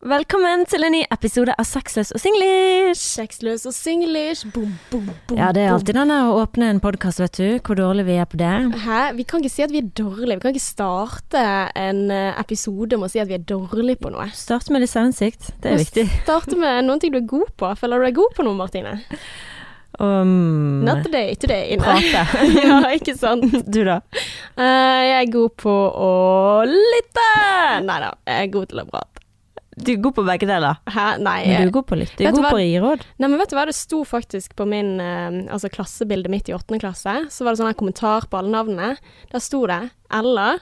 Velkommen til en ny episode av Sexløs og singlish. Sexløs og singlish. Boom, boom, boom. Ja, det er alltid denne å åpne en podkast, vet du. Hvor dårlig vi er på det. Hæ? Vi kan ikke si at vi er dårlige. Vi kan ikke starte en eh, episode med å si at vi er dårlige på noe. Start med litt selvinnsikt. Det er viktig. Starte med noen ting du er god på. Føler du deg god på noe, Martine? Um, Not today, today. Prate. ja, ikke sant. Du, da? Uh, jeg er god på å lytte. Nei da, jeg er god til å prate. Du er god på begge deler. Hæ? Nei. Men du er god på litt. Du er god hva? på å gi råd. Nei, men vet du hva, det sto faktisk på min eh, altså klassebildet mitt i åttende klasse, så var det sånn her kommentar på alle navnene. Der sto det Ella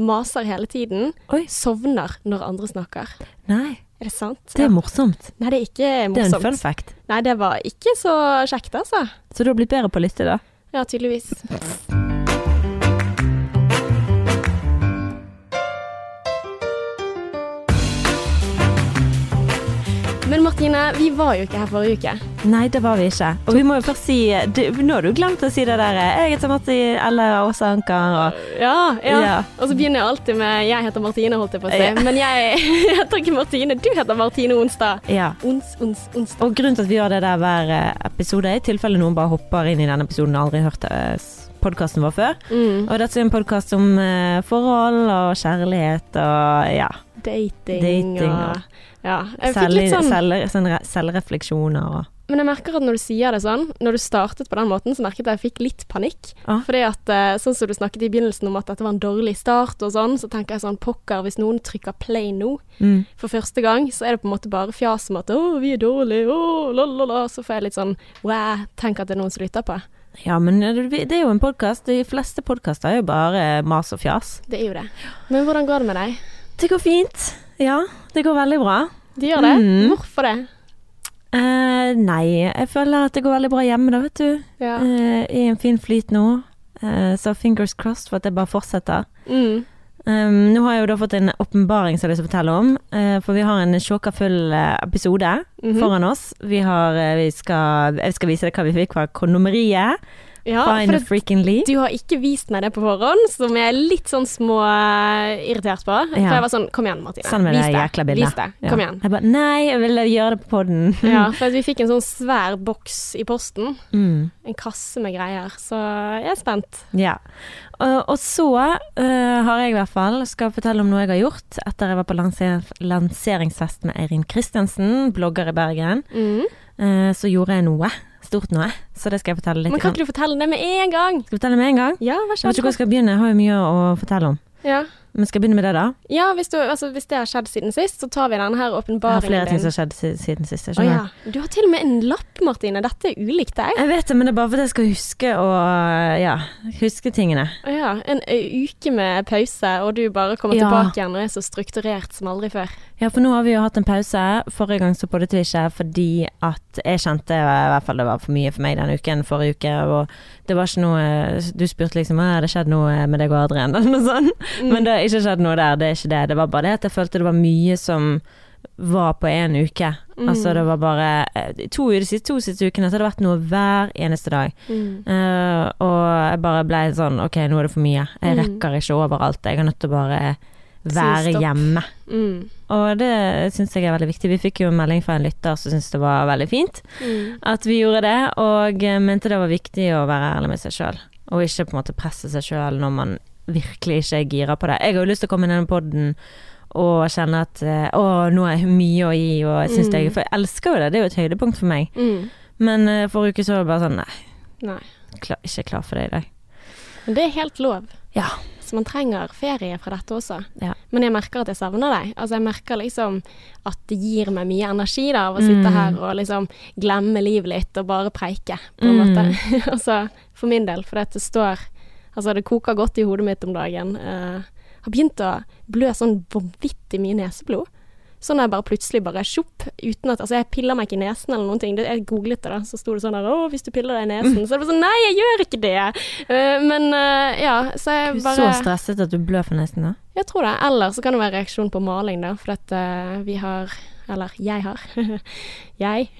maser hele tiden, Oi. sovner når andre snakker. Nei, Er det sant? det er morsomt. Nei, det er ikke morsomt. Det er en fun fact. Nei, det var ikke så kjekt, altså. Så du har blitt bedre på å lytte, da? Ja, tydeligvis. Men Martine, vi var jo ikke her forrige uke. Nei, det var vi ikke. Og vi må jo først si du, Nå har du glemt å si det der Jeg heter Matti, eller Åse Anker og Ja, ja. Ja. Og så begynner jeg alltid med 'jeg heter Martine', holdt jeg på å si. Ja. Men jeg heter ikke Martine, du heter Martine Onsdag. Ja. Ons, ons, onsdag. Og grunnen til at vi gjør det der hver episode, episode, i tilfelle noen bare hopper inn i denne episoden og aldri hørt podkasten vår før. Mm. Og dette er en podkast om eh, forhold og kjærlighet og ja. Dating, Dating og og Ja. Selv, sånn selv, sånn re- selvrefleksjoner og Men jeg merker at når du sier det sånn, når du startet på den måten, så merket jeg at jeg fikk litt panikk. Ah. Fordi at eh, sånn som du snakket i begynnelsen om at dette var en dårlig start og sånn, så tenker jeg sånn pokker, hvis noen trykker play nå mm. for første gang, så er det på en måte bare fjas om at å, vi er dårlige, å, la, la, la. Så får jeg litt sånn wow, tenk at det er noen som lytter på. Ja, men det er jo en podkast. De fleste podkaster er jo bare mas og fjas. Det er jo det. Men hvordan går det med deg? Det går fint. Ja, det går veldig bra. De gjør det? Mm. Hvorfor det? Eh, nei, jeg føler at det går veldig bra hjemme, da, vet du. Ja. Eh, I en fin flyt nå. Eh, så fingers crossed for at det bare fortsetter. Mm. Um, nå har jeg jo da fått en åpenbaring som jeg har lyst til å fortelle om. Uh, for vi har en sjåka full eh, episode Mhm. foran oss. Vi har, eh, vi skal, jeg skal vise deg hva vi fikk fra kondomeriet. Ja, Fine freaking Lee. du har ikke vist meg det på forhånd, som jeg er litt sånn små eh, på. For jeg var sånn, kom igjen Martine, Send meg det jækla bildet. Vis det, Ja. kom igjen. Jeg bare Nei, jeg ville gjøre det på poden. Ja, for vi fikk en sånn svær boks i posten. Mm. En kasse med greier, så jeg er spent. Ja. Uh, og så uh, har jeg i hvert fall skal fortelle om noe jeg har gjort etter jeg var på lanser lanseringsfest med Eirin Kristiansen, blogger i Bergen. Mm. Uh, så gjorde jeg noe. Stort noe. Så det skal jeg fortelle litt. Men kan ikke du fortelle det med en gang? Skal jeg fortelle det med en gang? Ja, vær så god. Jeg vet ikke hvor jeg skal begynne, jeg har jo mye å fortelle om. Ja, Men skal jeg begynne med det, da? ja hvis, du, altså, hvis det har skjedd siden sist, så tar vi denne her åpenbaringen Jeg har flere ting som har skjedd si- siden sist. Jeg, skjønner. ja. Du har til og med en lapp, Martine. Dette er ulikt deg. jeg vet det, men det er bare fordi jeg skal huske å ja, huske tingene. Å ja. En uke med pause, og du bare kommer Ja. tilbake igjen og er så strukturert som aldri før. Ja, for nå har vi jo hatt en pause. Forrige gang så poddet vi ikke fordi at jeg kjente i hvert fall det var for mye for meg denne uken forrige uke. Og det var ikke noe Du spurte liksom har det skjedd noe med deg og Adrian, eller noe sånt. Mm. Men det ikke skjedd noe der, det er ikke det. Det var bare det at jeg følte det var mye som var på én uke. Mm. Altså det var bare eh, to, De siste to siste ukene så har det vært noe hver eneste dag. Mm. Uh, og jeg bare ble sånn Ok, nå er det for mye. Jeg Mm. rekker ikke overalt. Jeg er nødt til å bare være hjemme. Mm. Og det syns jeg er veldig viktig. Vi fikk jo en melding fra en lytter som syntes det var veldig fint Mm. at vi gjorde det, og eh, mente det var viktig å være ærlig med seg sjøl. Og ikke på en måte presse seg sjøl når man virkelig ikke gira på det. Jeg har jo lyst til å komme inn i denne poden og kjenne at eh, å, nå er jeg mye å gi, og jeg syns det er For jeg elsker jo det, det er jo et høydepunkt for meg. Mm. Men uh, forrige uke så var det bare sånn nei, Nei. klar, ikke klar for det i dag. Men det er helt lov. Ja. Så man trenger ferie fra dette også. Ja. Men jeg merker at jeg savner deg. Altså jeg merker liksom at det gir meg mye energi da, av å sitte Mm. her og liksom glemme livet litt og bare preike, på en Mm. måte. altså for min del, for det står Altså det koker godt i hodet mitt om dagen. Eh, har begynt å blø sånn vanvittig mye neseblod. Sånn at jeg bare plutselig bare uten at Altså, jeg piller meg ikke i nesen eller noen ting. Det, jeg googlet det, da, så sto det sånn her Å, hvis du piller deg i nesen. Så det var sånn Nei, jeg gjør ikke det! Uh, men uh, ja, så Du jeg er bare så stresset at du blør for nesen da? Jeg tror det. Eller så kan det være reaksjon på maling, da. For at uh, vi har Eller jeg har. jeg.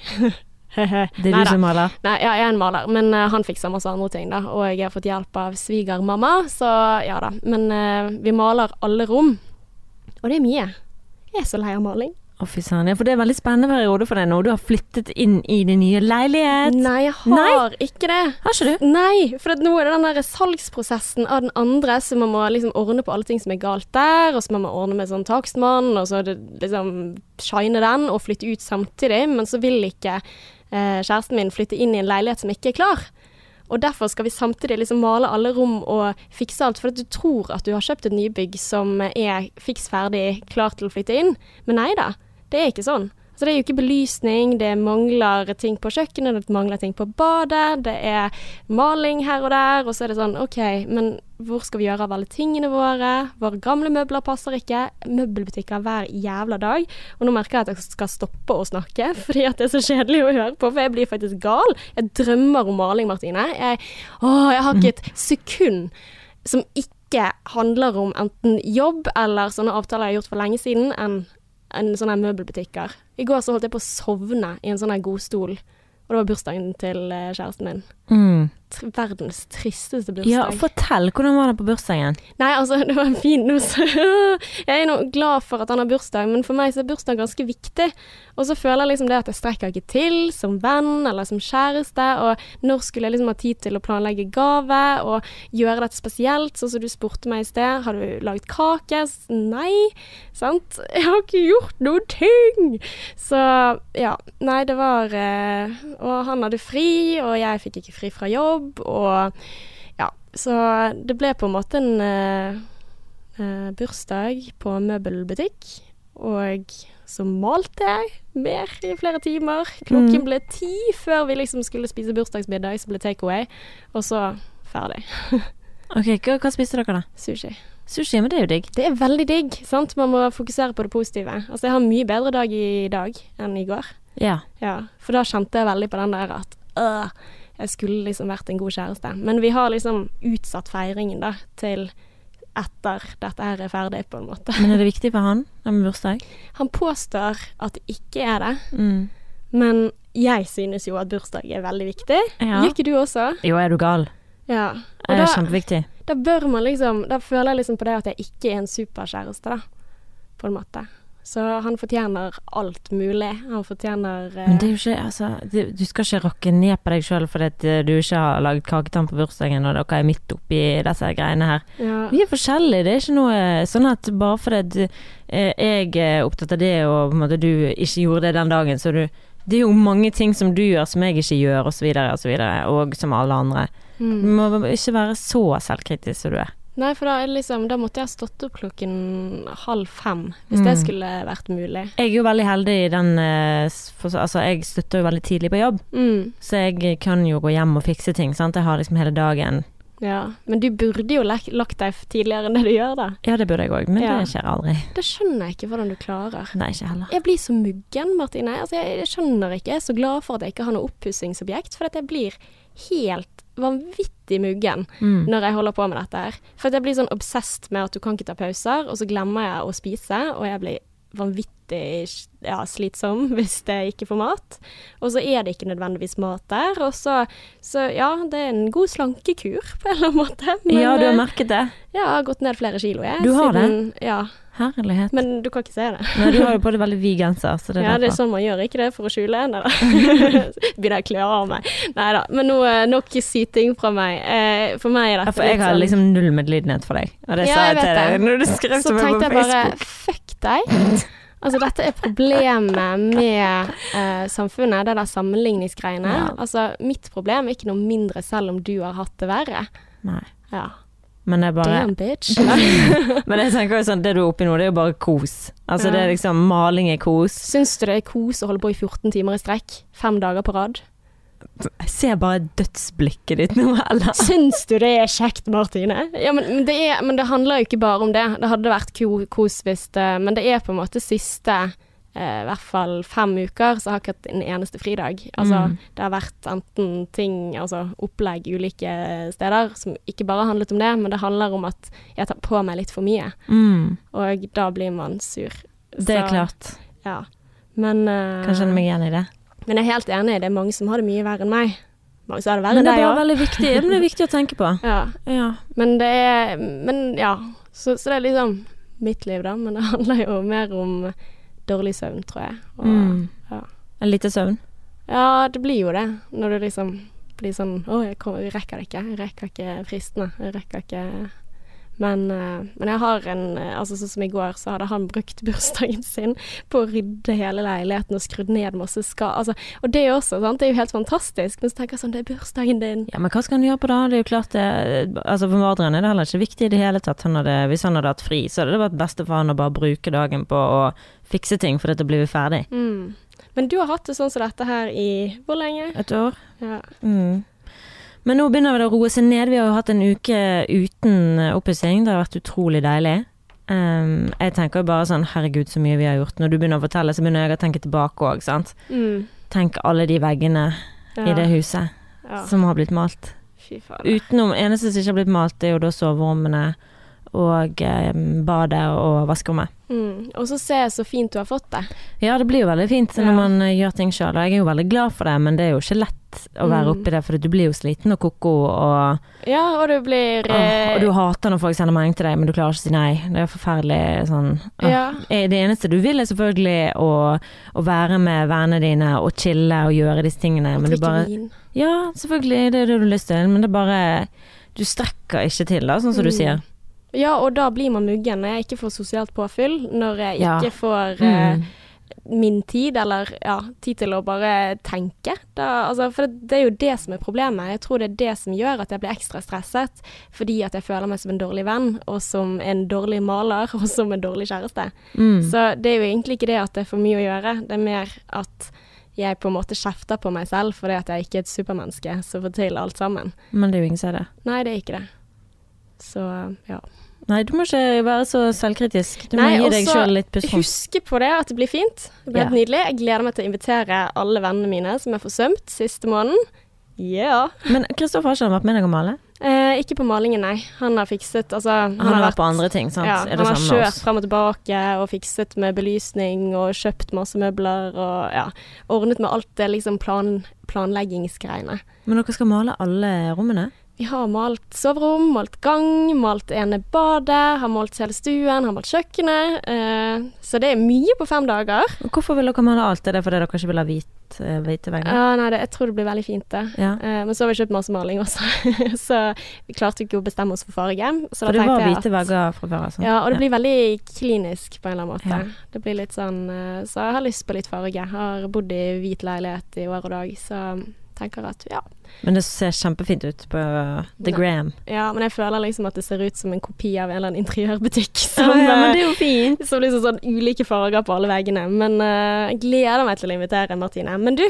Det er Neida. du som maler? Nei, ja, jeg er en maler, men uh, han fikser masse andre ting, da. Og jeg har fått hjelp av svigermamma, så ja da. Men uh, vi maler alle rom. Og det er mye. Jeg er så lei av maling. Å, fy søren. Ja, for det er en veldig spennende periode for deg nå. Du har flyttet inn i din nye leilighet. Nei, jeg har ikke det. Har ikke du? Nei, for nå er det den der salgsprosessen av den andre, så man må liksom ordne på alle ting som er galt der, og så må man ordne med sånn takstmann, og så det liksom shine den og flytte ut samtidig, men så vil ikke kjæresten min flytte inn i en leilighet som ikke er klar. Og derfor skal vi samtidig liksom male alle rom og fikse alt, for at du tror at du har kjøpt et nybygg som er fiks ferdig, klar til å flytte inn, men nei da, det er ikke sånn. Så det er jo ikke belysning, det mangler ting på kjøkkenet, det mangler ting på badet, det er maling her og der, og så er det sånn OK, men hvor skal vi gjøre av alle tingene våre? Våre gamle møbler passer ikke. Møbelbutikker hver jævla dag. Og nå merker jeg at jeg skal stoppe å snakke, fordi at det er så kjedelig å høre på, for jeg blir faktisk gal. Jeg drømmer om maling, Martine. Jeg, å, jeg har ikke et sekund som ikke handler om enten jobb eller sånne avtaler jeg har gjort for lenge siden, enn en sånn her møbelbutikker. I går så holdt jeg på å sovne i en sånn godstol, og det var bursdagen til eh, kjæresten min. Mm. Verdens tristeste bursdag. Ja, fortell. Hvordan var det på bursdagen? Nei, altså, det var en fin Jeg er nå glad for at han har bursdag, men for meg så er bursdag ganske viktig. Og så føler jeg liksom det at jeg strekker ikke til som venn eller som kjæreste, og når skulle jeg liksom ha tid til å planlegge gave og gjøre dette spesielt, sånn som du spurte meg i sted. Har du laget kake? Nei, sant? Jeg har ikke gjort noen ting! Så ja, nei, det var eh, Og han hadde fri, og jeg fikk ikke fri fra jobb jobb, og ja, så det ble på en måte en uh, bursdag på møbelbutikk, og så malte jeg mer i flere timer. Klokken mm. ble ti før vi liksom skulle spise bursdagsmiddag, så ble takeaway, og så ferdig. ok, hva, hva spiste dere da? Sushi. Sushi, men det er jo digg. Det er veldig digg, sant. Man må fokusere på det positive. Altså, jeg har en mye bedre dag i dag enn i går. Ja. ja for da kjente jeg veldig på den der at øh, jeg skulle liksom vært en god kjæreste. Men vi har liksom utsatt feiringen da til etter dette her er ferdig, på en måte. Men er det viktig for han, det med bursdag? Han påstår at det ikke er det. Mm. Men jeg synes jo at bursdag er veldig viktig. Ja. Gjør ikke du også? Jo, er du gal. Ja. Og det er da, kjempeviktig. Da bør man liksom Da føler jeg liksom på det at jeg ikke er en superkjæreste, da. På en måte. Så han fortjener alt mulig. Han fortjener uh... Men det er jo ikke Altså, du, du skal ikke rakke ned på deg sjøl fordi at eh, du ikke har laget kaketann på bursdagen og dere er midt oppi disse greiene her. Ja. Vi er forskjellige. Det er ikke noe sånn at bare fordi at uh, jeg er opptatt av det og på en måte du ikke gjorde det den dagen, så du Det er jo mange ting som du gjør som jeg ikke gjør, og så videre og så videre, og som alle andre. Mm. Du må ikke være så selvkritisk som du er. Nei, for da, liksom, da, måtte jeg ha stått opp klokken halv fem, hvis mm. det skulle vært mulig. Jeg er jo veldig heldig i den eh, for, Altså, jeg slutter jo veldig tidlig på jobb, mm. så jeg kan jo gå hjem og fikse ting, sant. Jeg har liksom hele dagen. Ja, men du burde jo lagt deg tidligere enn det du gjør, da. Ja, det burde jeg òg, men ja. det skjer aldri. Det skjønner jeg ikke hvordan du klarer. Nei, ikke heller. Jeg blir så muggen, Martine. Altså, jeg, jeg skjønner ikke. Jeg er så glad for at jeg ikke har noe oppussingsobjekt, for at jeg blir helt vanvittig muggen mm. når jeg holder på med dette her. For jeg blir sånn obsessed med at du kan ikke ta pauser, og så glemmer jeg å spise, og jeg blir vanvittig ja, slitsom hvis det ikke får mat. Og så er det ikke nødvendigvis mat der. Og så, så ja, det er en god slankekur på en eller annen måte. Men, ja, du har merket det? Ja, jeg har gått ned flere kilo, jeg. Du har siden, det? Ja. Herlighet. Men du kan ikke se det. Nei, du har jo på deg veldig vid genser, så det er ja, derfor. det er sånn man gjør, ikke det? For å skjule? en, eller? Begynner jeg å klø av meg. Nei da. Men nå, nok syting fra meg. Eh, for meg er dette ja, for jeg har sånn liksom null medlidenhet for deg, og det ja, sa jeg, jeg til deg når du skrev til meg på Facebook. Så tenkte jeg bare fuck deg. Altså, dette er problemet med eh, samfunnet, det der sammenligningsgreiene. Ja. Altså, mitt problem er ikke noe mindre selv om du har hatt det verre. Nei. Ja. Men det er bare Damn, bitch. Men jeg tenker jo sånn, det du er oppi nå, det er jo bare kos. Altså Ja. det er liksom Maling er kos. Syns du det er kos å holde på i 14 timer i strekk? Fem dager på rad? Jeg ser bare dødsblikket ditt nå, eller? Syns du det er kjekt, Martine? Ja, men, men, det er, men det handler jo ikke bare om det. Det hadde vært kos hvis det Men det er på en måte siste eh, i hvert fall fem uker, så har jeg ikke hatt en eneste fridag. Altså, Mm. det har vært enten ting, altså opplegg ulike steder, som ikke bare har handlet om det, men det handler om at jeg tar på meg litt for mye, Mm, og da blir man sur. det er Så, klart. Ja. Men, eh, Kan kjenne meg igjen i det. Men jeg er helt enig, det er mange som har det mye verre enn meg. Mange som har det verre Men enn det er deg bare veldig viktig, men det er viktig å tenke på. Ja. Ja. Men det er Men ja. Så, så det er liksom mitt liv, da. Men det handler jo mer om dårlig søvn, tror jeg. Og, Mm. ja. Lite søvn. ja, det blir jo det. Når du liksom blir sånn Å, jeg, kommer, jeg rekker det ikke. Jeg rekker ikke fristene. Jeg rekker ikke men, eh, men jeg har en eh, Altså sånn som i går, så hadde han brukt bursdagen sin på å rydde hele leiligheten og skrudd ned masse skap. Altså, og det også, sant. Det er jo helt fantastisk. Men så tenker jeg sånn, det er bursdagen din. Ja, men hva skal han gjøre på da? Det er jo klart det Altså For Adrian er det heller ikke viktig i det hele tatt. Han hadde, hvis han hadde hatt fri, så hadde det vært beste for han å bare bruke dagen på å fikse ting, for dette blir vi ferdig. Mm. Men du har hatt det sånn som dette her i Hvor lenge? Et år. Ja. Mm. Men nå begynner det å roe seg ned. Vi har jo hatt en uke uten eh, oppussing. Det har vært utrolig deilig. Um, jeg tenker jo bare sånn herregud, så mye vi har gjort. Når du begynner å fortelle, så begynner jeg å tenke tilbake òg, sant. Mm. Tenk alle de veggene ja. i det huset Ja. som har blitt malt. Fy faen. Utenom eneste som ikke har blitt malt, det er jo da soverommene og eh, badet og vaskerommet. Mm. Og så ser jeg så fint du har fått det. Ja, det blir jo veldig fint Ja. når man eh, gjør ting sjøl, og jeg er jo veldig glad for det, men det er jo ikke lett å være Mm. oppi det, for du blir jo sliten og ko-ko, og, Ja, og du blir eh, og du hater når folk sender melding til deg, men du klarer ikke å si nei. Det er forferdelig sånn åh. Ja. Eh, Det eneste du vil er selvfølgelig å, å være med vennene dine og chille og gjøre disse tingene, Og men du bare vin. Ja, selvfølgelig, det er det du har lyst til, men det er bare Du strekker ikke til, da, sånn som du Mm. sier. Ja, og da blir man muggen når jeg ikke får sosialt påfyll. Når jeg Ja. ikke får eh, Mm. min tid, eller ja, tid til å bare tenke. Da, altså, for det, det er jo det som er problemet. Jeg tror det er det som gjør at jeg blir ekstra stresset. Fordi at jeg føler meg som en dårlig venn, og som en dårlig maler, og som en dårlig kjæreste. Mm. Så det er jo egentlig ikke det at det er for mye å gjøre, det er mer at jeg på en måte kjefter på meg selv fordi at jeg ikke er et supermenneske som får til alt sammen. Men det er jo ingen som er det. Nei, det er ikke det. Så ja. Nei, du må ikke være så selvkritisk. Du må Nei, gi deg sjøl litt pusterom. Huske på det, at det blir fint. Det blir helt nydelig. Jeg gleder meg til å invitere alle vennene mine som er forsømt siste måneden. Ja. Men Kristoffer har ikke vært med deg å male? Eh, ikke på malingen, nei. Han har fikset Altså, han, Han har vært på andre ting, sant? Ja, han har kjørt fram og tilbake og fikset med belysning og kjøpt masse møbler og ja, ordnet med alt det liksom plan, planleggingsgreiene. Men dere skal male alle rommene? Vi har malt soverom, malt gang, malt ene badet, har malt hele stuen, har malt kjøkkenet. Eh, så det er mye på fem dager. Hvorfor vil dere male alt? Er det fordi dere ikke vil ha hvit, eh, hvite vegger? Ja, nei, det, jeg tror det blir veldig fint, det. Ja. Eh, men så har vi kjøpt masse maling også, så vi klarte ikke å bestemme oss for farge. Så For det var hvite vegger fra før, altså? Ja, og det blir veldig klinisk på en eller annen måte. Ja. Det blir litt sånn Så jeg har lyst på litt farge. Jeg har bodd i hvit leilighet i år og dag, så tenker at ja. Men det ser kjempefint ut på The Gram. Ja, men jeg føler liksom at det ser ut som en kopi av en eller annen interiørbutikk. Ja, Som, ja, men det eh, er jo fint. som liksom sånn ulike farger på alle veggene. Men uh, jeg gleder meg til å invitere Martine. Men du,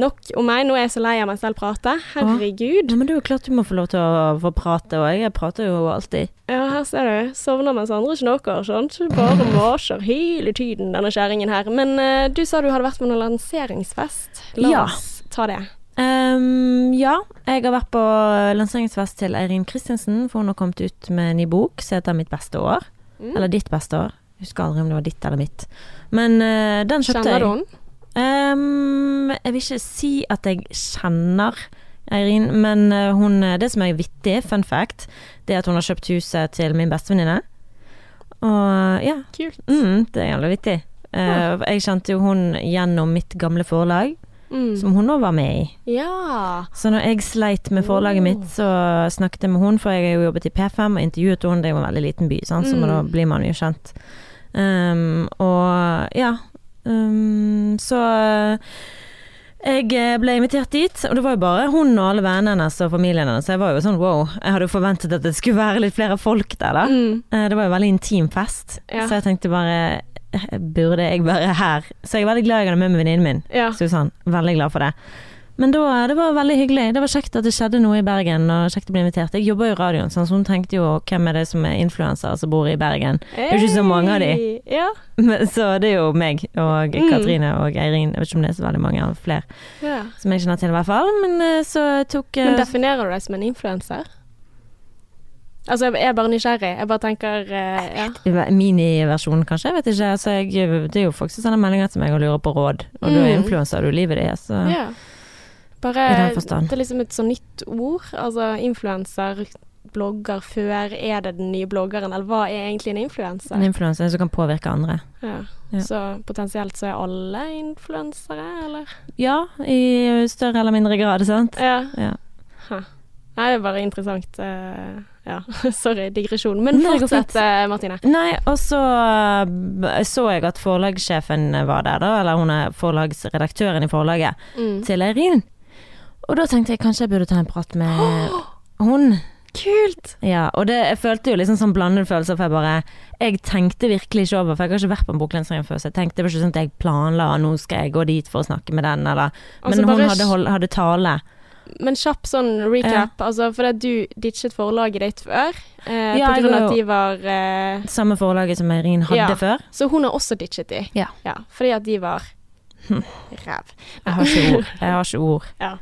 nok om meg. Nå er jeg så lei av meg selv prate. Herregud. Ja, men det er jo klart du må få lov til å få prate, og jeg prater jo alltid. Ja, her ser du. Sovner mens andre snakker, sant. Bare maser hele tiden, denne kjerringen her. Men uh, du sa du hadde vært på noen lanseringsfest. La Ja. oss ta det. Ehm, ja, jeg har vært på lanseringsfest til Eirin Christensen, for hun har kommet ut med en ny bok som heter Mitt beste år. Mm. Eller Ditt beste år. Jeg husker aldri om det var ditt eller mitt. Men uh, den kjøpte jeg. Kjenner du henne? Um, jeg vil ikke si at jeg kjenner Eirin, men eh, hun, det som er vittig, fun fact, det er at hun har kjøpt huset til min bestevenninne. Og ja, Kult. mm, det er jævlig vittig. Eh, jeg kjente jo hun gjennom mitt gamle forlag, Mm. som hun òg var med i. Ja. Så når jeg sleit med forlaget mitt, så snakket jeg med hun, for jeg har jo jobbet i P5 og intervjuet henne. Det er jo en veldig liten by, sant? så Mm. da blir man jo kjent. Um, og ja. Um, så jeg ble invitert dit, og det var jo bare hun og alle vennene hennes og familien hennes. Så jeg var jo sånn wow. Jeg hadde jo forventet at det skulle være litt flere folk der, da. Mm. Eh, Det var jo veldig intim fest, Ja. så jeg tenkte bare eh, Burde jeg være her? Så jeg er veldig glad jeg hadde med meg venninnen min. Ja. Susann. Veldig glad for det. Men da, det var veldig hyggelig. Det var kjekt at det skjedde noe i Bergen, og kjekt å bli invitert. Jeg jobber jo i radioen, sånn, så hun tenkte jo hvem er det som er influensere som bor i Bergen. Det er jo ikke så mange av de. Ja. Men, så det er jo meg og Mm. Katrine og Eirin. Jeg vet ikke om det er så veldig mange av flere ja. som jeg kjenner til, i hvert fall. Men eh, så tok eh, Men definerer du deg som en influenser? Altså, jeg er bare nysgjerrig. Jeg bare tenker uh, ja. Miniversjon, kanskje? Jeg vet ikke. Altså, jeg, det er jo folk som sender meldinger til meg og lurer på råd, og du er Mm. influenser, du livet ditt. Så ja. Bare I den forstand. Det er liksom et så nytt ord. Altså influenser blogger før? Er det den nye bloggeren, eller hva er egentlig en influenser? En influenser? som kan påvirke andre. Ja. Ja. Så potensielt så er alle influensere, eller? Ja, i større eller mindre grad, sant? Ja. Ja. Nei, det er bare interessant. eh, ja, sorry, digresjon. Men fortsett, eh, Martine. Nei, og så eh, så jeg at forlagssjefen var der, da, eller hun er forlagsredaktøren i forlaget, Mm. til Eirin. Og da tenkte jeg kanskje jeg burde ta en prat med hun. Kult! Ja, og det, jeg følte jo liksom sånn blandede følelser, for jeg bare Jeg tenkte virkelig ikke over, for jeg har ikke vært på en boklansering før, så jeg tenkte det var ikke sånn at jeg planla nå skal jeg gå dit for å snakke med den, eller Men Altså, hun hadde, hold, hadde tale. Men kjapp sånn recap, altså for det du ditchet forlaget ditt før, eh, Ja, på grunn av at de var eh, Samme forlaget som Eirin hadde Ja. før. Så hun har også ditchet de? Ja. fordi at de var ræv. Jeg har ikke ord. Jeg har ikke ord. Ja.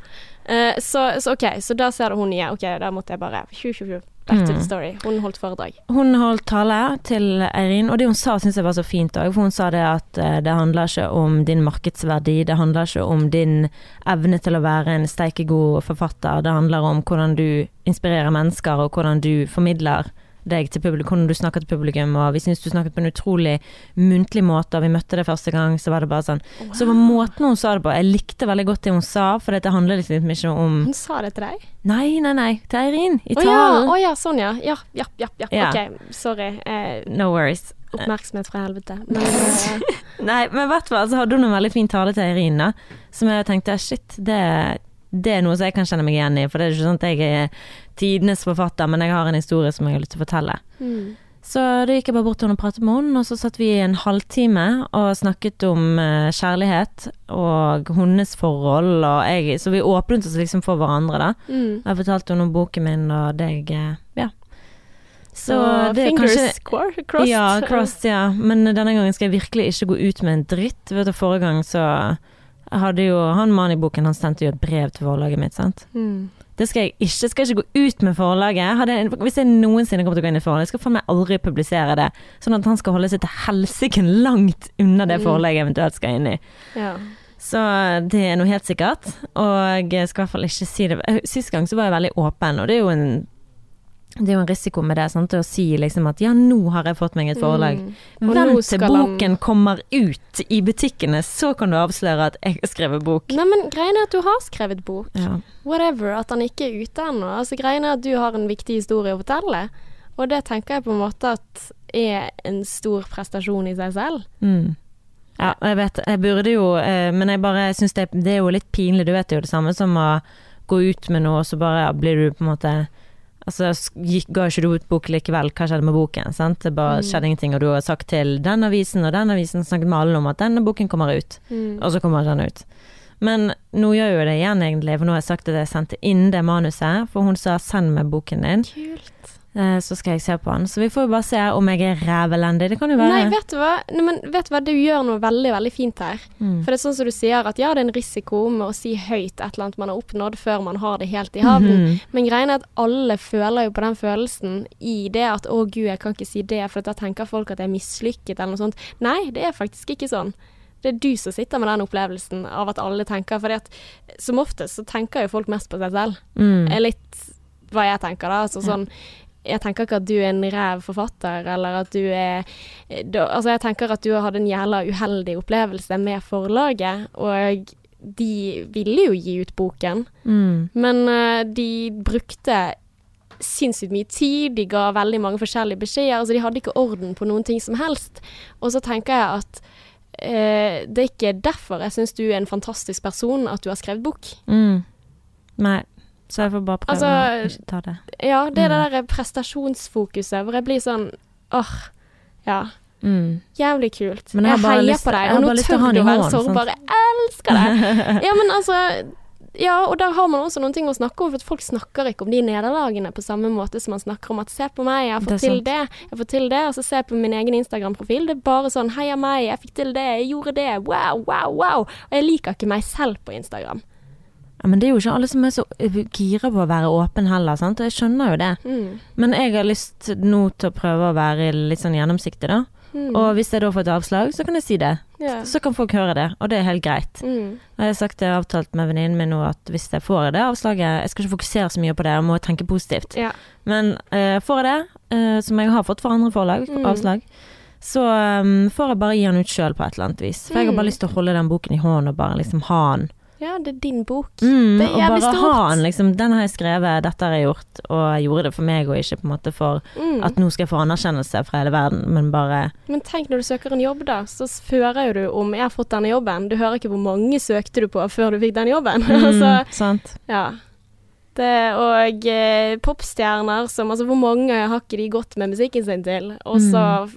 Eh, så, så ok, så da ser du hun igjen. Ok, da måtte jeg bare tju, tju, tju. Back to the Mm. story. Hun holdt foredrag. Hun holdt tale til Eirin, og det hun sa syns jeg var så fint òg. For hun sa det at eh, det handler ikke om din markedsverdi, det handler ikke om din evne til å være en steikegod forfatter. Det handler om hvordan du inspirerer mennesker, og hvordan du formidler deg til publikum, hvordan du snakker til publikum. Og vi syns du snakket på en utrolig muntlig måte, og vi møtte deg første gang, så var det bare sånn. Så på måten hun sa det på, jeg likte veldig godt det hun sa, for dette handler liksom ikke om Hun sa det til deg? Nei, nei, nei, til Eirin, i oh, talen. å ja, sånn ja. Ja, ja, ja. ja. Ja. Ok, sorry. Eh, No worries. oppmerksomhet fra helvete. Men eh, Nei, men i hvert fall så hadde hun en veldig fin tale til Eirin, da. Som jeg tenkte shit, det, det er noe som jeg kan kjenne meg igjen i. For det er ikke sånn at jeg er tidenes forfatter, men jeg har en historie som jeg har lyst til å fortelle. mm. Så da gikk jeg bare bort til henne og pratet med henne, og så satt vi i en halvtime og snakket om eh, kjærlighet og hennes forhold, og jeg Så vi åpnet oss liksom for hverandre, da. Mm. Jeg fortalte henne om boken min og deg, eh, ja. Så fingers cor- crossed. Ja, crossed, ja. Men denne gangen skal jeg virkelig ikke gå ut med en dritt. Vet du, Forrige gang så jo han mannen i boken, han sendte jo et brev til forlaget mitt, sant. Mm. Det skal jeg ikke. Skal ikke gå ut med forlaget. Jeg- hvis jeg noensinne kommer til å gå inn i forlaget, jeg skal faen meg aldri publisere det. Sånn at han skal holde seg til helsike langt unna det Mm. forlaget jeg eventuelt skal inn i. Ja. Så det er noe helt sikkert. Og jeg skal i hvert fall ikke si det. Sist gang så var jeg veldig åpen, og det er jo en det er jo en risiko med det, sant? å si liksom at ja, nå har jeg fått meg et forlag. Mm. Vent til boken han- kommer ut i butikkene, så kan du avsløre at jeg har skrevet bok. Nei, men greien er at du har skrevet bok. Ja. Whatever. At han ikke er ute ennå. Altså, greien er at du har en viktig historie å fortelle. Og det tenker jeg på en måte at er en stor prestasjon i seg selv. Mm. ja, jeg vet, jeg burde jo eh, Men jeg bare syns det, det er jo litt pinlig. Du vet jo det samme som å gå ut med noe, og så bare blir du på en måte Altså, gikk, ga ikke du ut bok likevel, hva skjedde med boken? Sant? Det bare Mm. skjedde ingenting, og du har sagt til den avisen og den avisen, snakket med alle om at denne boken kommer ut. Mm. Og så kommer den ut. Men nå gjør jo det igjen, egentlig, for nå har jeg sagt at jeg sendte inn det manuset, for hun sa 'send meg boken din', Kult. Eh, så skal jeg se på han. Så vi får jo bare se om jeg er rævelendig. Det kan jo være. Nei, vet du hva? Nei, men vet du hva? Du gjør noe veldig, veldig fint her. Mm. For det er sånn som du sier, at ja, det er en risiko med å si høyt et eller annet man har oppnådd før man har det helt i havn. Mhm. Men greien er at alle føler jo på den følelsen i det at 'å gud, jeg kan ikke si det', for da tenker folk at jeg er mislykket eller noe sånt. Nei, det er faktisk ikke sånn. Det er du som sitter med den opplevelsen av at alle tenker For som oftest så tenker jo folk mest på seg selv. Mm. litt hva jeg tenker, da. Altså sånn Jeg tenker ikke at du er en ræv forfatter, eller at du er da, Altså, jeg tenker at du har hatt en jævla uheldig opplevelse med forlaget, og de ville jo gi ut boken, Mm. men uh, de brukte sinnssykt mye tid, de ga veldig mange forskjellige beskjeder, altså de hadde ikke orden på noen ting som helst. Og så tenker jeg at uh, det er ikke derfor jeg syns du er en fantastisk person at du har skrevet bok. Mm. Nei, så jeg får bare prøve Altså, å ikke ta det. Ja, det er det Mm. der prestasjonsfokuset hvor jeg blir sånn åh, ja. Mm. Jævlig kult. Men jeg jeg heier lyst- på deg, og nå tør du å være sårbar. Jeg elsker deg! Ja, men altså Ja, og der har man også noen ting å snakke om, for folk snakker ikke om de nederlagene på samme måte som man snakker om at se på meg, jeg har Det fått til det, jeg har fått til det, og så se på min egen Instagram-profil. Det er bare sånn heia meg, jeg fikk til det, jeg gjorde det, wow, wow, wow. Og jeg liker ikke meg selv på Instagram. Ja, men det er jo ikke alle som er så eh, gira på å være åpen heller, sant. Og jeg skjønner jo det. Mm. Men jeg har lyst nå til å prøve å være litt sånn gjennomsiktig, da. Mm. Og hvis jeg da får et avslag, så kan jeg si det. Yeah. Så kan folk høre det, og det er helt greit. Mm. Og jeg har sagt det avtalt med venninnen min nå at hvis jeg får det avslaget Jeg skal ikke fokusere så mye på det, jeg må tenke positivt. Yeah. Men uh, får jeg det, uh, som jeg har fått for andre forlag, Mm. avslag, så um, får jeg bare gi den ut sjøl på et eller annet vis. For jeg har Mm. bare lyst til å holde den boken i hånden og bare liksom ha den. Ja, det er din bok. Mm, Det er og bare ha den, liksom. Den har jeg skrevet, dette har jeg gjort, og jeg gjorde det for meg, og ikke på en måte for Mm. at nå skal jeg få anerkjennelse fra hele verden, men bare Men tenk når du søker en jobb, da, så fører jo du om 'jeg har fått denne jobben'. Du hører ikke hvor mange søkte du på før du fikk den jobben. altså, mm, Sant. ja. Det, og eh, popstjerner som Altså, hvor mange har ikke de gått med musikken sin til? Og så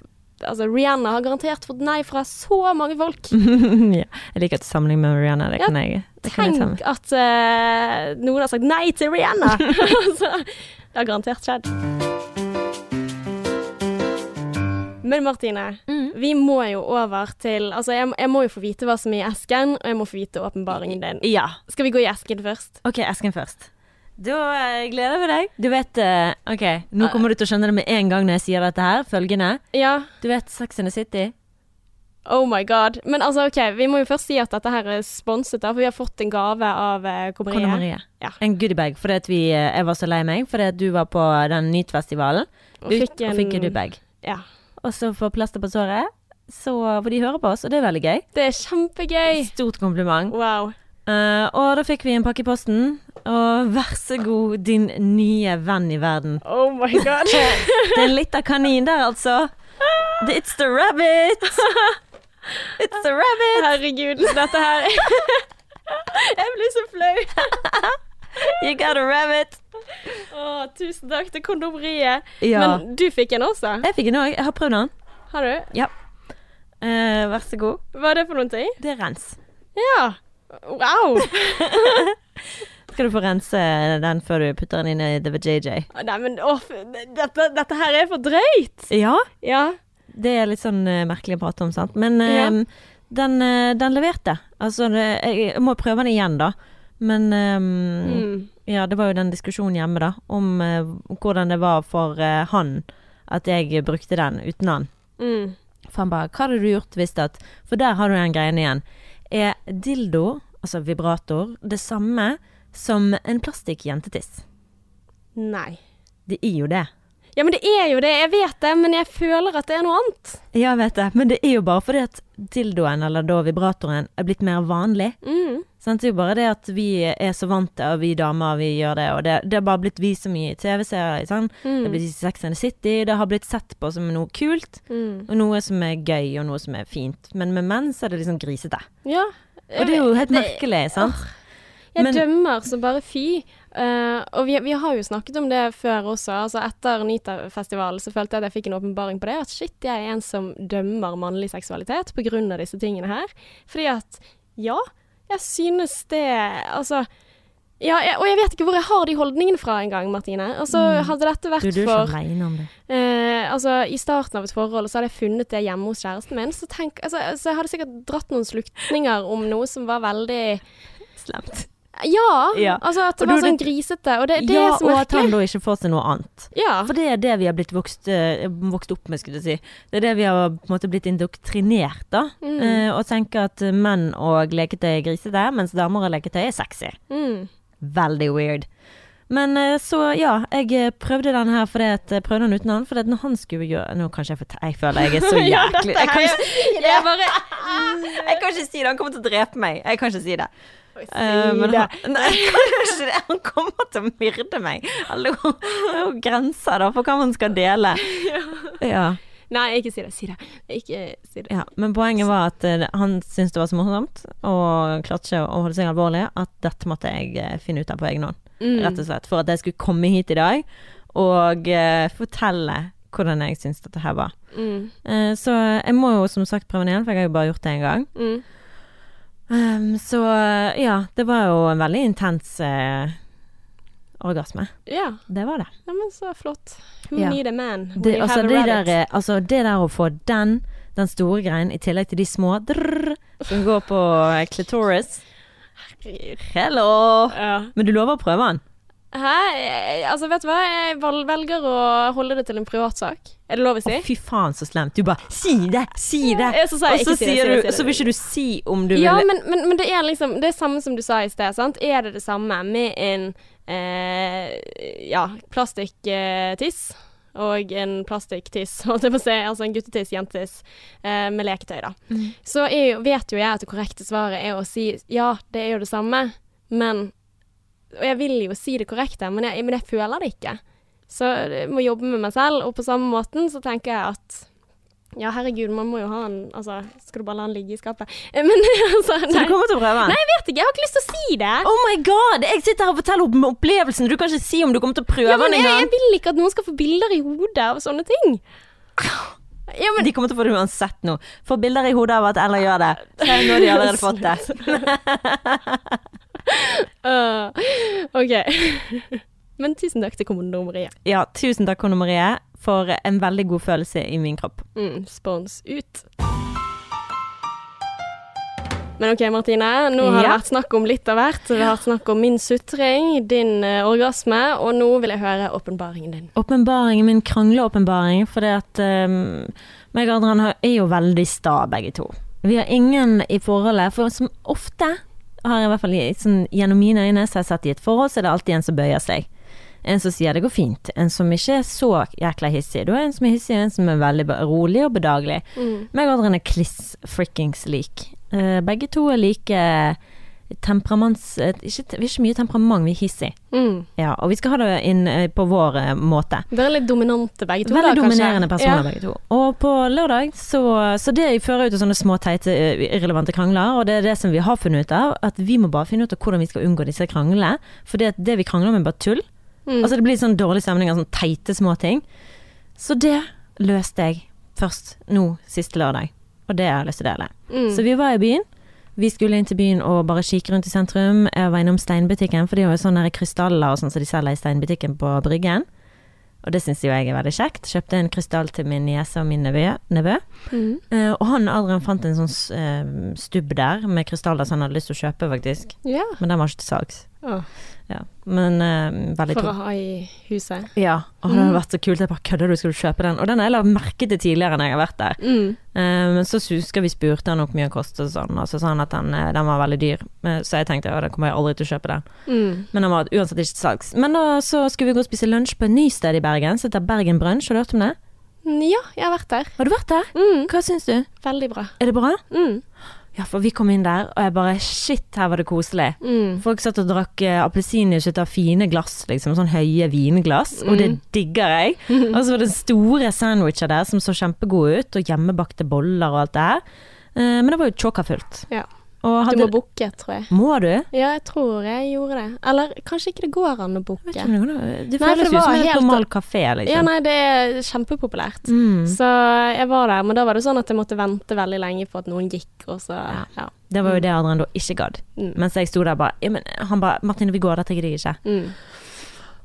Altså, Rihanna har garantert fått nei fra så mange folk. ja. Jeg liker at sammenligning med Rihanna, det Ja, kan jeg Tenk at uh, noen har sagt nei til Rihanna! det har garantert skjedd. Men Martine, Mm. vi må jo over til Altså, jeg, jeg må jo få vite hva som er i esken, og jeg må få vite åpenbaringen din. Ja. Skal vi gå i esken først? Ok, esken først. Da eh, gleder vi deg. Du vet eh, Ok, nå kommer du til å skjønne det med en gang når jeg sier dette her. Følgende. Ja. Du vet Sex and the City? Oh my god. Men altså, OK, vi må jo først si at dette her er sponset, da, for vi har fått en gave av eh, Conny Marie. Ja. En goodiebag. Fordi at vi, eh, jeg var så lei meg fordi at du var på den Nytfestivalen Og fikk en og fikk en goodiebag. Ja. Og så får plaster på såret. Så får de høre på oss, og det er veldig gøy. Det er kjempegøy. Stort kompliment. Wow. Uh, og da fikk vi en pakke i posten. Og vær så god, din nye venn i verden. Oh my god. Det er litt av kanin der, altså. It's the rabbit! It's a rabbit! Herregud, dette her Jeg blir så flau. You got a rabbit! Oh, tusen takk til kondomeriet. Ja. Men du fikk en også? jeg fikk en òg. Jeg har prøvd den. Har du? Eh, vær så god. Hva er det for noen ting? Det er rens. Ja. Wow. Skal du få rense den før du putter den inn i the JJ? Nei, men å, dette, dette her er for drøyt. Ja. Ja. Det er litt sånn uh, merkelig å prate om, sant. Men uh, Ja. den, uh, den leverte. Altså, det, jeg, må prøve den igjen, da. Men um, Mm. ja, det var jo den diskusjonen hjemme, da. Om hvordan det var for han at jeg brukte den uten han. Mm. For han bare 'Hva hadde du gjort hvis at For der har du den greien igjen. Er dildo, altså vibrator, det samme som en plastikk-jentetiss? Nei. Det er jo det. Ja, men det er jo det. Jeg vet det, men jeg føler at det er noe annet. Ja, jeg vet det. Men det er jo bare fordi at dildoen, eller da vibratoren, er blitt mer vanlig. Mm. Sant? Det er jo bare det at vi er så vant til, og vi damer, vi gjør det, og det, det har bare blitt vist så mye i TV-serier. Mm. Det har blitt Sex and the City, det har blitt sett på som noe kult, Mm. og noe som er gøy, og noe som er fint. Men med menn så er det liksom grisete. Ja. Og det er jo helt merkelig, sant? Jeg Men- dømmer så bare fy. Eh, og vi, vi har jo snakket om det før også. Altså Etter Nita-festivalen så følte jeg at jeg fikk en åpenbaring på det. At shit, jeg er en som dømmer mannlig seksualitet av disse tingene her. Fordi at ja, jeg synes det Altså ja, jeg, og jeg vet ikke hvor jeg har de holdningene fra engang, Martine. Altså, Mm. Hadde dette vært Du, du for. Eh, altså, I starten av et forhold så hadde jeg funnet det hjemme hos kjæresten min. Så, tenk, altså, så jeg hadde sikkert dratt noen slutninger om noe som var veldig Slemt. Ja! Ja. Altså at det var du, sånn grisete. Og det, det ja, er så og at han da ikke får seg noe annet. Ja. For det er det vi har blitt vokst, eh, vokst opp med, skulle jeg si. Det er det vi har på en måte blitt indoktrinert, da. Mm. Eh, og tenker at menn og leketøy er grisete, mens damer og leketøy er sexy. Mm. Veldig weird. Men eh, så ja, jeg eh, prøvde den her fordi at jeg prøvde den uten han. At når han skulle gjøre Nå kanskje jeg får Jeg føler jeg er så jæklig Jeg kan ikke si det! Jeg kan ikke si det, han kommer til å drepe meg. Jeg kan ikke si det. Si men det. han, nei, jeg det. han kommer til å myrde meg. Hallo. Det er jo grenser da for hva man skal dele. Ja. Nei, ikke si det. Si det. Ikke si det. ja. Men poenget var at uh, han syntes det var så morsomt, og klarte ikke å holde seg alvorlig, at dette måtte jeg uh, finne ut av på egen hånd. Mm. Rett og slett. For at jeg skulle komme hit i dag og fortelle hvordan jeg syns dette her var. Mm. Så jeg må jo som sagt prøve den igjen, for jeg har jo bare gjort det én gang. Mm. Um, så ja, det var jo en veldig intens uh, orgasme. Ja. Det var det. ja, men så flott. Who Ja. need a man det altså, det der, eh, altså det der å få den, den store greien, i tillegg til de små drrr, som går på eh, clitoris Hello! Ja. Men du lover å prøve den? Hæ? Eh, Altså, vet du hva? Jeg velger å holde det til en privatsak. Er det lov å si? Å, fy faen, så slemt. Du bare 'si det, si det'. Ja, så Og så si sier det, du. Så vil ikke du si om du Ja, vil men, men, men det er liksom Det er samme som du sa i sted, sant? Er det det samme med en eh, ja, plastikktiss og en plastikktiss, holdt jeg på å si, altså en guttetiss, jentetiss, eh, med leketøy, da. Mm. Så jo, vet jo jeg at det korrekte svaret er å si ja, det er jo det samme, men Og jeg vil jo si det korrekte, men jeg, men jeg føler det ikke. Så jeg må jobbe med meg selv, og på samme måten så tenker jeg at ja, herregud, man må jo ha en Altså, skal du bare la den ligge i skapet? Eh, Men altså, Så du kommer til å prøve? Nei, jeg vet ikke. Jeg har ikke lyst til å si det. Oh my god! Jeg sitter her og forteller om opplevelsen. Du kan ikke si om du kommer til å prøve ja, men den jeg, engang. jeg vil ikke at noen skal få bilder i hodet av sånne ting. Ja, men De kommer til å få det uansett nå. Få bilder i hodet av at Ella gjør det. Nå har de allerede fått det. øh, OK. men tusen takk til kommando Marie. Ja, tusen takk, Kone Marie, for en veldig god følelse i min kropp. Mm, spons ut. Men OK, Martine. Nå har det vært snakk om litt av hvert. Det har vært snakk om min sutring, din uh, orgasme, og nå vil jeg høre åpenbaringen din. Åpenbaringen min, krangleåpenbaring, for det at um, meg og Adrian er jo veldig sta, begge to. Vi har ingen i forholdet, for som ofte har jeg i hvert fall sånn, gjennom mine øyne, så jeg satt i et forhold, så er det alltid en som bøyer seg. En som sier det går fint, en som ikke er så jækla hissig. Du har en som er hissig, og en som er veldig rolig og bedagelig. Mm. Meg og Adrian er kliss frikkings lik. Eh, begge to er like temperaments... eh, Ikke, vi ikke mye temperament, vi er hissige. Mm. Ja, og vi skal ha det inn eh, på vår eh, måte. Dere er litt dominante begge to. Veldig da, dominerende personer Ja. begge to. Og på lørdag, så, så det fører ut til sånne små teite, irrelevante krangler, og det er det som vi har funnet ut av, at vi må bare finne ut av hvordan vi skal unngå disse kranglene, for det, det vi krangler om er bare tull. Mm. Altså det blir sånn dårlig stemning av sånne teite små ting. Så det løste jeg først nå siste lørdag, og det har jeg lyst til å dele. Mm. Så vi var i byen. Vi skulle inn til byen og bare kikke rundt i sentrum. Jeg var innom steinbutikken, for de har jo sånne krystaller og sånn som de selger i steinbutikken på Bryggen. Og det syns jo jeg er veldig kjekt. Kjøpte en krystall til min niese og min nevø. nevø. Mm. Uh, og han Adrian fant en sånn uh, stubb der med krystaller som han hadde lyst til å kjøpe, faktisk. Yeah. Men den var ikke til salgs. Å, Ja. Men uh, veldig for å ha i huset. Ja, og det hadde vært så kult. Jeg bare kødder du, skal du kjøpe den? Og den har jeg lagt merke til tidligere når jeg har vært der. Mm. Eh, Men så husker vi spurte han hvor mye den kostet og sånn, og så sa han at den, eh, den var veldig dyr. Så jeg tenkte ja, da kommer jeg aldri til å kjøpe den. Mm. Men den var uansett ikke til salgs. Men da så skulle vi gå og spise lunsj på et ny sted i Bergen, som heter Bergen Brunch. Har du hørt om det? Ja, jeg har vært der. Har du vært der? Mm. Hva syns du? Veldig bra. Er det bra? Mm. Ja, for vi kom inn der, og jeg bare shit, her var det koselig. Mm. Folk satt og drakk uh, appelsinjuice ut av fine glass, liksom. Sånn høye vinglass. Og det digger jeg. Og så var det store sandwicher der som så kjempegode ut, og hjemmebakte boller og alt det her. Eh, men det var jo tjåkafullt. Ja. Og Du må booke, tror jeg. må du? Ja, jeg tror jeg gjorde det. Eller kanskje ikke det går an å booke. det, det føles jo som en helt helt- normal kafé, liksom. Ja, nei, det er kjempepopulært. Mm. Så jeg var der, men da var det sånn at jeg måtte vente veldig lenge på at noen gikk, og så Ja. ja. Det var jo det Adrian da ikke gadd. Mm. Mens jeg sto der bare ja, men Han bare 'Martine, vi går, dette gidder jeg ikke'. Mm.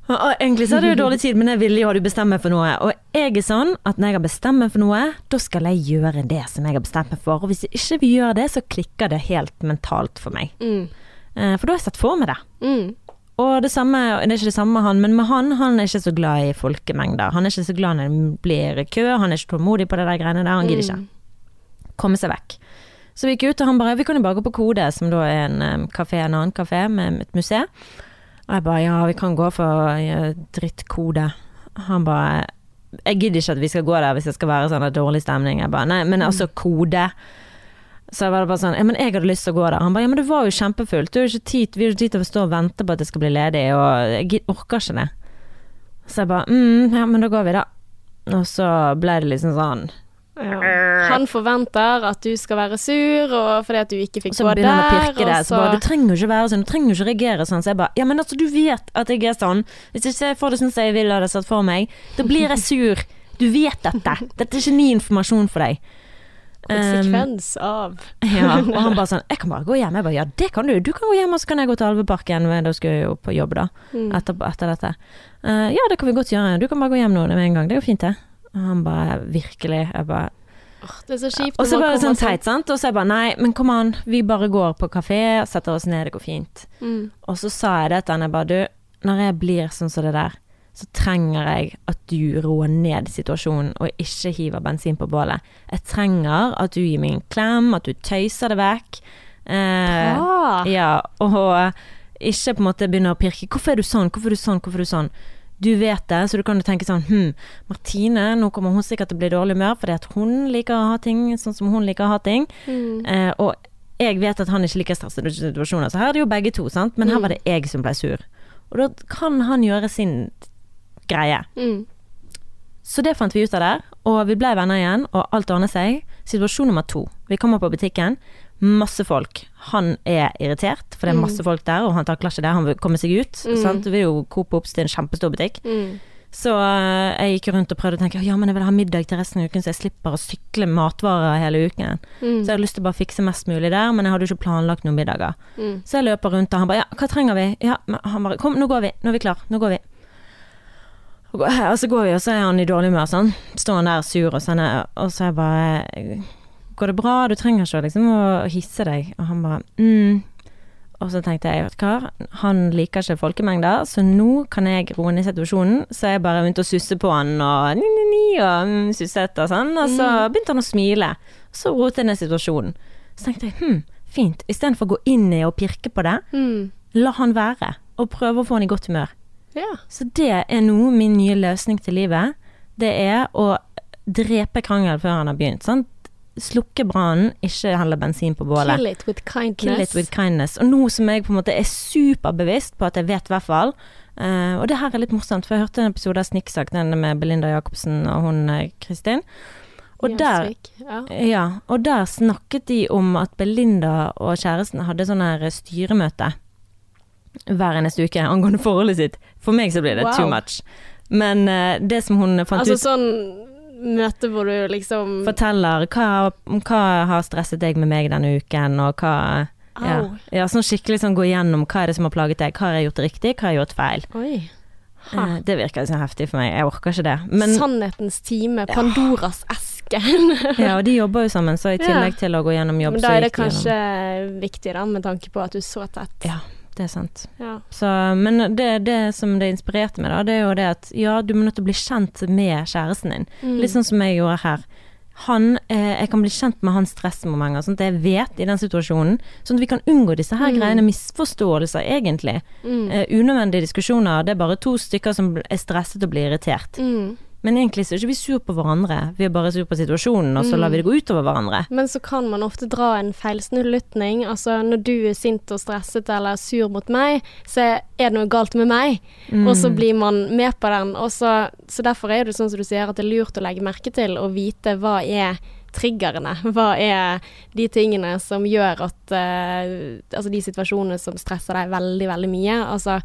Og egentlig så hadde jeg jo dårlig tid, men jeg ville jo ha du bestemt meg for noe. Og jeg er sånn at når jeg har bestemt meg for noe, da skal jeg gjøre det som jeg har bestemt meg for. Og hvis jeg ikke vil gjøre det, så klikker det helt mentalt for meg. Mm. Eh, For da har jeg sett for meg det. Mm. Og det samme, det er ikke det samme med han, men med han, han er ikke så glad i folkemengder. Han er ikke så glad når det blir kø, han er ikke tålmodig på det der greiene der, han gidder ikke. Mm. Komme seg vekk. Så vi gikk ut, og han bare Vi kan jo bare gå på Kode, som da er en um, kafé, en annen kafé med et museum. Og jeg bare ja, vi kan gå for drittkode. Han bare Jeg gidder ikke at vi skal gå der hvis det skal være sånn dårlig stemning. Jeg bare nei, men altså kode. Så jeg var bare sånn Ja, men jeg hadde lyst til å gå der. Han bare ja, men det var jo kjempefullt. Du har ikke tid, vi har ikke tid til å stå og vente på at det skal bli ledig, og jeg orker ikke det. Så jeg bare mm, ja, men da går vi, da. Og så ble det liksom sånn. Han forventer at du skal være sur, og fordi at du ikke fikk Og der. så begynner han å pirke det. og Så bare, du trenger jo ikke være sånn, du trenger jo ikke reagere sånn. Så jeg bare Ja, men altså, du vet at jeg er sånn. Hvis ikke jeg får det sånn som jeg vil ha det satt for meg, da blir jeg sur. Du vet dette. Dette er ikke ny informasjon for deg. Konsekvens av Ja, og han bare sånn Jeg kan bare gå hjem. Jeg bare ja, det kan du. Du kan gå hjem, og så kan jeg gå til Alveparken. Da skal jeg jo på jobb, da. Mm. Etter, etter dette. Uh, ja, det kan vi godt gjøre. Du kan bare gå hjem nå med en gang. Det jo fint, det. Og han bare virkelig Jeg bare Det er så kjipt. Og så kommer sånn teit, sant. Og så er jeg bare nei, men kom an. Vi bare går på kafé, setter oss ned, det går fint. Mm. Og så sa jeg det til han, jeg bare du, når jeg blir sånn som det der, så trenger jeg at du roer ned situasjonen og ikke hiver bensin på bålet. Jeg trenger at du gir meg en klem, at du tøyser det vekk. Eh, ja, og ikke på en måte begynner å pirke. 'Hvorfor er du sånn? Hvorfor er du sånn? Hvorfor er du sånn?' Du vet det, så du kan jo tenke sånn Hm, Martine, nå kommer hun sikkert til å bli dårlig humør fordi at hun liker å ha ting sånn som hun liker å ha ting. Mm. Eh, og jeg vet at han ikke liker stressede situasjoner, så her er det jo begge to, sant. Men her Mm. var det jeg som ble sur. Og da kan han gjøre sin greie. Mm. Så det fant vi ut av der, og vi ble venner igjen, og alt ordnet seg. Situasjon nummer to. Vi kommer på butikken, masse folk. Han er irritert, for det er masse folk der, og han takler ikke det. Han vil komme seg ut. Mm. Sant? Vi vil jo Coop Ops til en kjempestor butikk. Mm. Så eh, jeg gikk rundt og prøvde å tenke ja, men jeg vil ha middag til resten av uken, så jeg slipper å sykle matvarer hele uken. Mm. Så jeg hadde lyst til å bare fikse mest mulig der, men jeg hadde jo ikke planlagt noen middager. Mm. Så jeg løper rundt, og han bare ja, hva trenger vi? Ja, han bare kom, nå går vi, nå er vi klar, nå går vi. Og og så går vi, og så er han i dårlig humør, sånn. Står han der sur, og, sånn, og så er jeg bare Går det bra? Du trenger ikke liksom å hisse deg. Og han bare mm. Og så tenkte jeg, vet du hva, han liker ikke folkemengder, så nå kan jeg roe ned situasjonen. Så jeg bare begynte å susse på han og ni, ni, ni, og mm, susset og sånn. Og så begynte han å smile. Så roet jeg ned situasjonen. Så tenkte jeg hm, fint. Istedenfor å gå inn i og pirke på det, Mm. la han være. Og prøve å få han i godt humør. Ja. Så det er nå min nye løsning til livet. Det er å drepe krangel før han har begynt. Sant? Slukke brannen, ikke helle bensin på bålet. Kill it with kindness. Kill it with kindness. Og nå som jeg på en måte er superbevisst på at jeg vet i hvert fall uh, Og det her er litt morsomt, for jeg hørte en episode av Snikksakk, den med Belinda Jacobsen og hun eh, Kristin. Og der, Ja. ja, og der snakket de om at Belinda og kjæresten hadde sånn her styremøte hver eneste uke angående forholdet sitt. For meg så blir det Wow. too much. Men uh, det som hun fant Altså ut sånn møte hvor du liksom Forteller hva, hva har stresset deg med meg denne uken, og hva ja, ja, sånn skikkelig sånn gå igjennom hva er det som har plaget deg, hva har jeg gjort riktig, hva har jeg gjort feil. Oi. Eh, det virker så heftig for meg, jeg orker ikke det. Men, Sannhetens time, Pandoras eske. ja, og de jobber jo sammen, så i Ja. tillegg til å gå gjennom jobb, Men da er det kanskje gjennom- viktig, da, med tanke på at du så tett. Ja, det er sant. Ja. Så, men det, det som det inspirerte meg, da, det er jo det at ja, du må nødt til å bli kjent med kjæresten din. Mm. Litt sånn som jeg gjorde her. Han, eh, jeg kan bli kjent med hans stressmomenter, sånn at jeg vet i den situasjonen. Sånn at vi kan unngå disse her Mm. greiene, misforståelser egentlig. Mm. Eh, unødvendige diskusjoner. Det er bare to stykker som er stresset og blir irritert. Mm. Men egentlig så er ikke vi sur på hverandre, vi er bare sur på situasjonen, og så lar vi det gå utover hverandre. Men så kan man ofte dra en feilsnullutning, Altså når du er sint og stresset eller sur mot meg, så er det noe galt med meg. Og så blir man med på den. Og så, så derfor er det sånn som du sier, at det er lurt å legge merke til og vite hva er triggerne. Hva er de tingene som gjør at uh, Altså de situasjonene som stresser deg veldig, veldig mye. Altså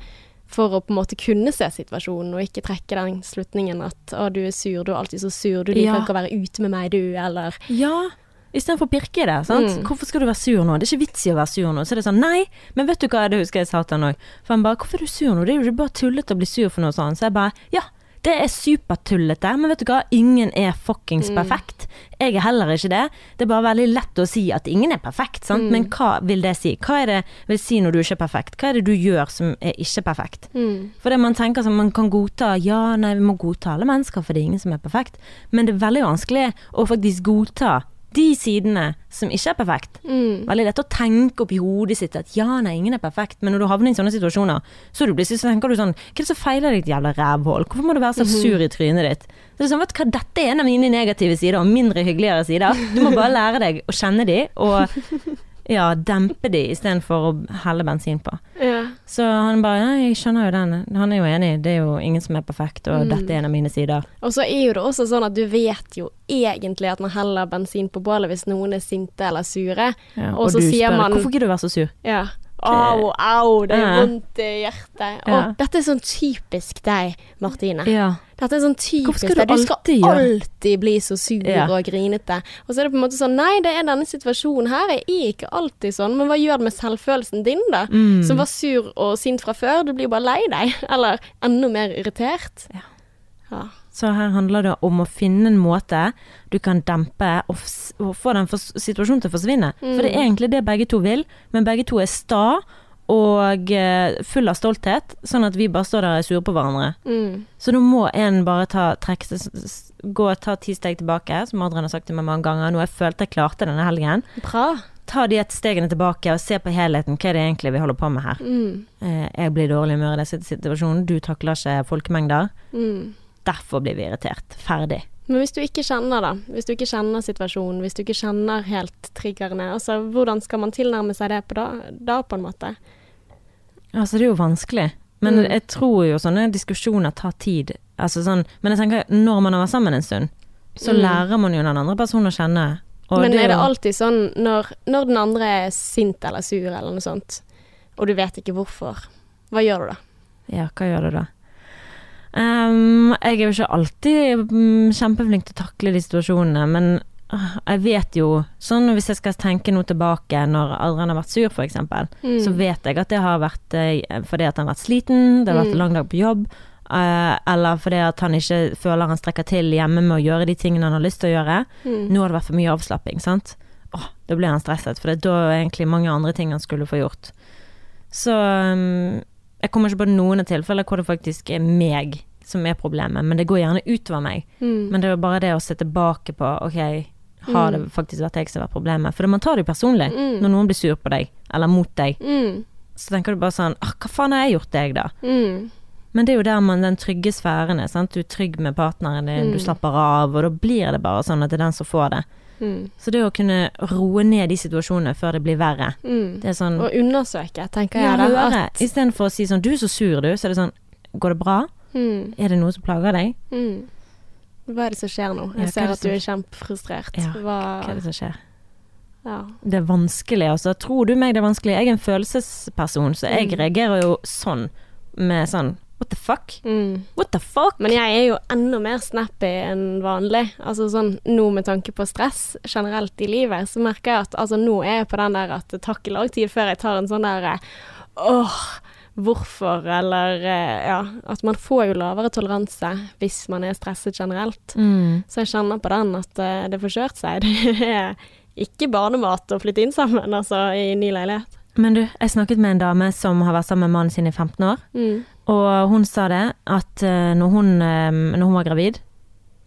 for å på en måte kunne se situasjonen, og ikke trekke den slutningen at 'å, du er sur, du er alltid så sur, du liker Ja. ikke å være ute med meg, du', eller Ja, istedenfor å pirke i det. Sant? Mm. Hvorfor skal du være sur nå? Det er ikke vits i å være sur nå. Så er det sånn, nei, men vet du hva, det husker jeg sa til han òg. For han bare, hvorfor er du sur nå? Det er jo bare tullete å bli sur for noe sånt. Så jeg bare, ja, det er supertullete, men vet du hva, ingen er fuckings Mm. perfekt. Jeg er heller ikke det. Det er bare veldig lett å si at ingen er perfekt, sant. Mm. Men hva vil det si? Hva er det vil si når du ikke er perfekt? Hva er det du gjør som er ikke perfekt? mm. For det man tenker som man kan godta Ja, nei, vi må godta alle mennesker, for det er ingen som er perfekt. Men det er veldig vanskelig å faktisk godta de sidene som ikke er perfekt. Mm. Veldig lett å tenke opp i hodet sitt at ja, nei, ingen er perfekt. Men når du havner i sånne situasjoner, så, du plutselig så tenker du sånn Hva er det som feiler deg, ditt jævla rævhål? Hvorfor må du være så sur i trynet ditt? Det er sånn, vet du hva, Dette er en av mine negative sider, og mindre hyggeligere sider. Du må bare lære deg å kjenne de, og ja, dempe de istedenfor å helle bensin på. Ja. Så han bare ja, jeg skjønner jo den. Han er jo enig. Det er jo ingen som er perfekt, og dette er en av mine sider. Og så er jo det også sånn at du vet jo egentlig at man heller bensin på bålet hvis noen er sinte eller sure. Ja, og så du sier spør man hvorfor gidder du være så sur? Ja. Au, au, det er vondt i hjertet. Ja. Dette er sånn typisk deg, Martine. Ja. Dette er sånn typisk deg. du skal alltid gjøre- alltid bli så sur Ja. og grinete. Og så er det på en måte sånn Nei, det er denne situasjonen her er ikke alltid sånn, men hva gjør det med selvfølelsen din, da? Mm. Som var sur og sint fra før. Du blir bare lei deg. Eller enda mer irritert. Ja. Ja. Så her handler det om å finne en måte du kan dempe og, og få den situasjonen til å forsvinne. For det er egentlig det begge to vil, men begge to er sta og eh, full av stolthet, sånn at vi bare står der og er sure på hverandre. Mm. Så nå må en bare ta, trekke gå og ta ti steg tilbake, som Adrian har sagt til meg mange ganger, noe jeg følte jeg klarte denne helgen. Bra. Ta de et stegene tilbake og se på helheten, hva er det egentlig vi holder på med her. Mm. Eh, jeg blir dårlig i humør i denne situasjonen, du takler ikke folkemengder. Mm. Derfor blir vi irritert. Ferdig. Men hvis du ikke kjenner, da. Hvis du ikke kjenner situasjonen, hvis du ikke kjenner helt triggerne, altså hvordan skal man tilnærme seg det på da, da på en måte? Altså, det er jo vanskelig. Men Mm. jeg tror jo sånne diskusjoner tar tid. Altså sånn, men jeg tenker, når man har vært sammen en stund, så Mm. lærer man jo den andre personen å kjenne. Men er det alltid sånn når, når den andre er sint eller sur eller noe sånt, og du vet ikke hvorfor, hva gjør du da? Ja, hva gjør du da? Ehm, jeg er jo ikke alltid mm, kjempeflink til å takle de situasjonene, men ah, jeg vet jo Sånn hvis jeg skal tenke noe tilbake når Adrian har vært sur, eksempel, Mm. så vet jeg at det har vært eh, fordi at han har vært sliten, det har vært Mm. en lang dag på jobb, eh, eller fordi at han ikke føler han strekker til hjemme med å gjøre de tingene han har lyst til å gjøre. Mm. Nå har det vært for mye avslapping, sant. Åh, da blir han stresset, for det er da egentlig mange andre ting han skulle få gjort. Så um, jeg kommer ikke på noen tilfeller hvor det faktisk er meg som er problemet, men det går gjerne utover meg. Mm. Men det er jo bare det å se tilbake på, ok, har det Mm. faktisk vært jeg som har vært problemet? For man tar det jo personlig Mm. når noen blir sur på deg, eller mot deg. Mm. Så tenker du bare sånn, ah, hva faen har jeg gjort deg da? Mm. Men det er jo der man, den trygge sfæren er, sant? Du er trygg med partneren din, du Mm. slapper av, og da blir det bare sånn at det er den som får det. Mm. Så det å kunne roe ned de situasjonene før det blir verre, Mm. det er sånn Og undersøke, tenker Ja, jeg Ja, høre. At, Istedenfor å si sånn 'du er så sur, du', så er det sånn 'går det bra'? mm. Er det noe som plager deg? Mm. Hva er det som skjer nå? Ja, Jeg ser at du er kjempefrustrert. Ja, Hva Hva er det som skjer? Ja. Det er vanskelig, altså. Tror du meg det er vanskelig? Jeg er en følelsesperson, så jeg Mm. reagerer jo sånn. Med sånn what the fuck? Mm. What the fuck? Men jeg er jo enda mer snappy enn vanlig. Altså sånn nå med tanke på stress generelt i livet, så merker jeg at altså nå er jeg på den der at det tar ikke lang tid før jeg tar en sånn der eh, åh, hvorfor, eller eh, ja, at man får jo lavere toleranse hvis man er stresset generelt. mm. Så jeg kjenner på den at eh, det får kjørt seg. Det er ikke barnemat å flytte inn sammen, altså, i ny leilighet. Men du, jeg snakket med en dame som har vært sammen med mannen sin i 15 år, Mm. og hun sa det at eh, når hun, eh, når hun var gravid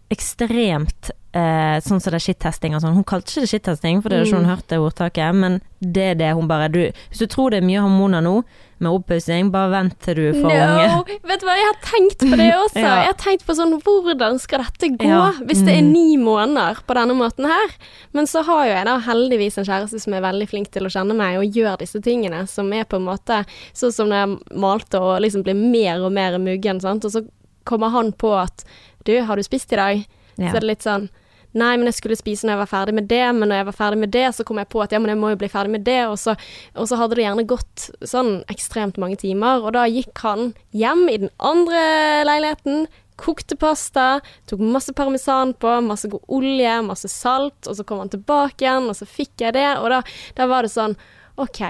Ekstremt eh, sånn som det er shit-testing og sånn. Hun kalte ikke det shit-testing, for det er ikke hun Mm. hørte ordtaket, men det er det hun bare du, Hvis du tror det er mye hormoner nå, med oppussing, bare vent til du får unge. Vet du hva, jeg har tenkt på det også. Ja. Jeg har tenkt på sånn, hvordan skal dette gå Ja. hvis det er Mm. ni måneder på denne måten her? Men så har jo jeg da heldigvis en kjæreste som er veldig flink til å kjenne meg og gjør disse tingene, som er på en måte sånn som når jeg malte og liksom blir mer og mer muggen, sant, og så kommer han på at du, har du spist i dag? Ja. Så er det litt sånn Nei, men jeg skulle spise når jeg var ferdig med det, men når jeg var ferdig med det, så kom jeg på at ja, men jeg må jo bli ferdig med det, og så, og så hadde det gjerne gått sånn ekstremt mange timer, og da gikk han hjem i den andre leiligheten, kokte pasta, tok masse parmesan på, masse god olje, masse salt, og så kom han tilbake igjen, og så fikk jeg det, og da, da var det sånn OK,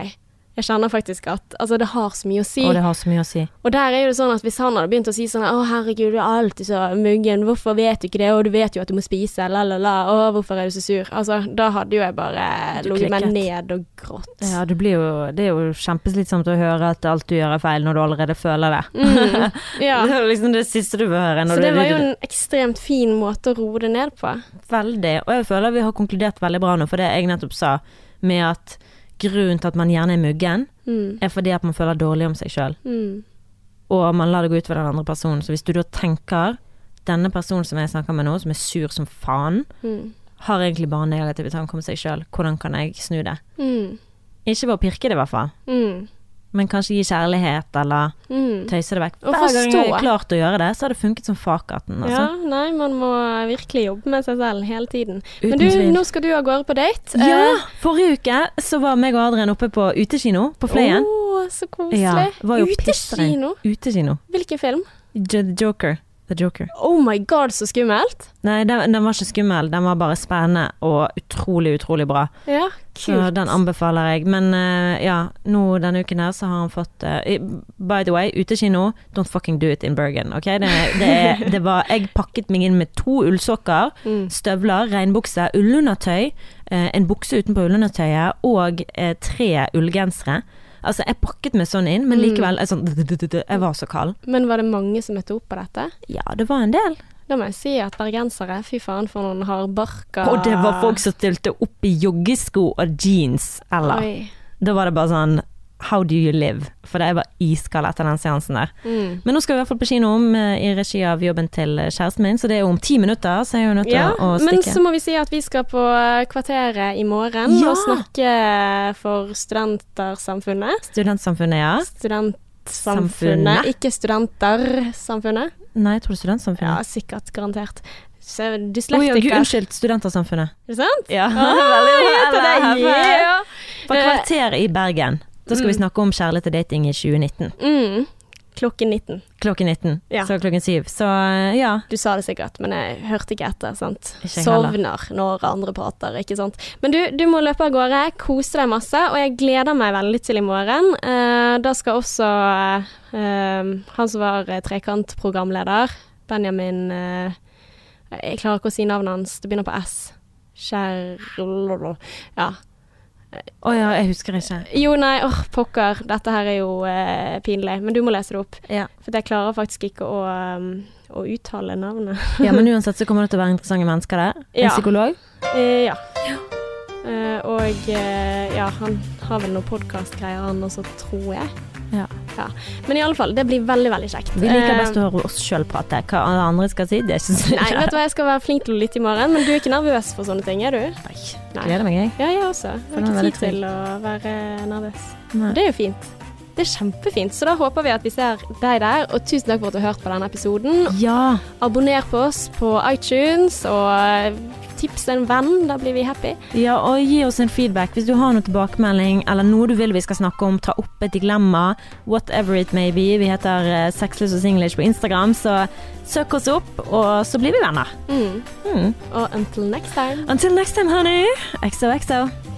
jeg kjenner faktisk at altså, det har så mye å si. Og det har så mye å si. Og der er jo det sånn at hvis han hadde begynt å si sånn Å, herregud, du er alltid så muggen, hvorfor vet du ikke det, og du vet jo at du må spise, la, la, la, å, hvorfor er du så sur? Altså, da hadde jo jeg bare ligget meg ned og grått. Ja, det blir jo, det er jo kjempeslitsomt å høre at alt du gjør er feil når du allerede føler det. Mm, ja. Det er liksom det siste du vil høre. Så det var jo en ekstremt fin måte å roe det ned på. Veldig. Og jeg føler vi har konkludert veldig bra nå, for det jeg nettopp sa, med at grunnen til at man gjerne er muggen, Mm, er fordi at man føler dårlig om seg sjøl, mm, og man lar det gå utover den andre personen. Så hvis du da tenker denne personen som jeg snakker med nå, som er sur som faen, mm, har egentlig bare negative tanker om seg sjøl, hvordan kan jeg snu det? mm, Ikke ved å pirke det, i hvert fall, mm, men kanskje gi kjærlighet, eller mm. tøyse det vekk. Hver gang jeg har klart å gjøre det, så har det funket som fakaten, altså. Ja, nei, man må virkelig jobbe med seg selv hele tiden. Uten Men du, tvil. nå skal du av gårde på date. Ja! Forrige uke så var meg og Adrian oppe på utekino på Fløyen. Å, så koselig. Ja. Utekino. Utekino. Hvilken film? J Joker. The Joker. Oh my god, så skummelt. Nei, den, den var ikke skummel, den var bare spennende og utrolig, utrolig bra. Ja, Så kult. den anbefaler jeg. Men uh, ja, nå denne uken her så har han fått uh, By the way, utekino, don't fucking do it in Bergen, OK? Det, det, er- det var Jeg pakket meg inn med to ullsokker, Mm. støvler, regnbukse, ullundertøy, uh, en bukse utenpå ullundertøyet og tre ullgensere. Altså, jeg pakket meg sånn inn, men Mm. likevel jeg, sånn, jeg var så kald. Men var det mange som møtte opp på dette? Ja, det var en del. Da må jeg si at bergensere, fy faen for noen hardbarka Og det var folk som stilte opp i joggesko og jeans, eller Oi. Da var det bare sånn How do you live? For jeg var iskald etter den seansen der. Mm. Men nå skal vi i hvert fall på kino om i regi av jobben til kjæresten min, så det er jo om ti minutter, så jeg er jo nødt til Ja, å men stikke. så må vi si at vi skal på eh, Kvarteret i morgen Ja. og snakke for Studentersamfunnet. Studentsamfunnet, ja. Studentsamfunnet, ikke Studentersamfunnet. Nei, jeg tror det er Ja, sikkert, garantert. Så Oh, ja, gud, unnskyld, Studentersamfunnet. er det sant? Ja, Ah, veldig bra. det. På Kvarteret i Bergen. Da skal vi Mm. snakke om kjærlighet og dating i 2019. Mm. Klokken 19. Klokken 19, Ja. så klokken 7. Så ja. Du sa det sikkert, men jeg hørte ikke etter. sant? Ikke. Sovner når andre prater, ikke sant. Men du, du må løpe av gårde, kose deg masse, og jeg gleder meg veldig til i morgen. Uh, da skal også uh, han som var eh, trekantprogramleder, Benjamin uh, Jeg klarer ikke å si navnet hans, det begynner på S. Kjær... Ja. Å ja, jeg husker ikke. Jo, nei, åh, pokker. Dette her er jo eh, pinlig, men du må lese det opp. Ja. For jeg klarer faktisk ikke å, um, å uttale navnet. ja, men uansett så kommer det til å være interessante mennesker der. En Ja. psykolog. Eh, ja. Eh, og eh, ja, han har vel noen podkastgreier, han også, tror jeg. Ja. Men i alle fall, det blir veldig, veldig kjekt. Vi liker Eh, best å høre oss sjøl prate. Hva andre skal si, det er ikke Nei, vet du hva, jeg skal være flink til å lytte i morgen, men du er ikke nervøs for sånne ting, er du? Nei. Gleder meg, jeg. Ja, jeg også. Jeg har er ikke tid til å være nervøs. Nei. Det er jo fint. Det er kjempefint. Så da håper vi at vi ser deg der, og tusen takk for at du har hørt på denne episoden. Ja. Abonner på oss på iTunes, og eh, tips en venn, da blir vi happy. ja, og gi oss en feedback. Hvis du har noe tilbakemelding eller noe du vil vi skal snakke om, ta opp et dilemma, whatever it may be. Vi heter uh, Sexless og Singlish på Instagram, så søk oss opp, og så blir vi venner. Mm. Mm. Og until next time. Until next time, honey. XOXO.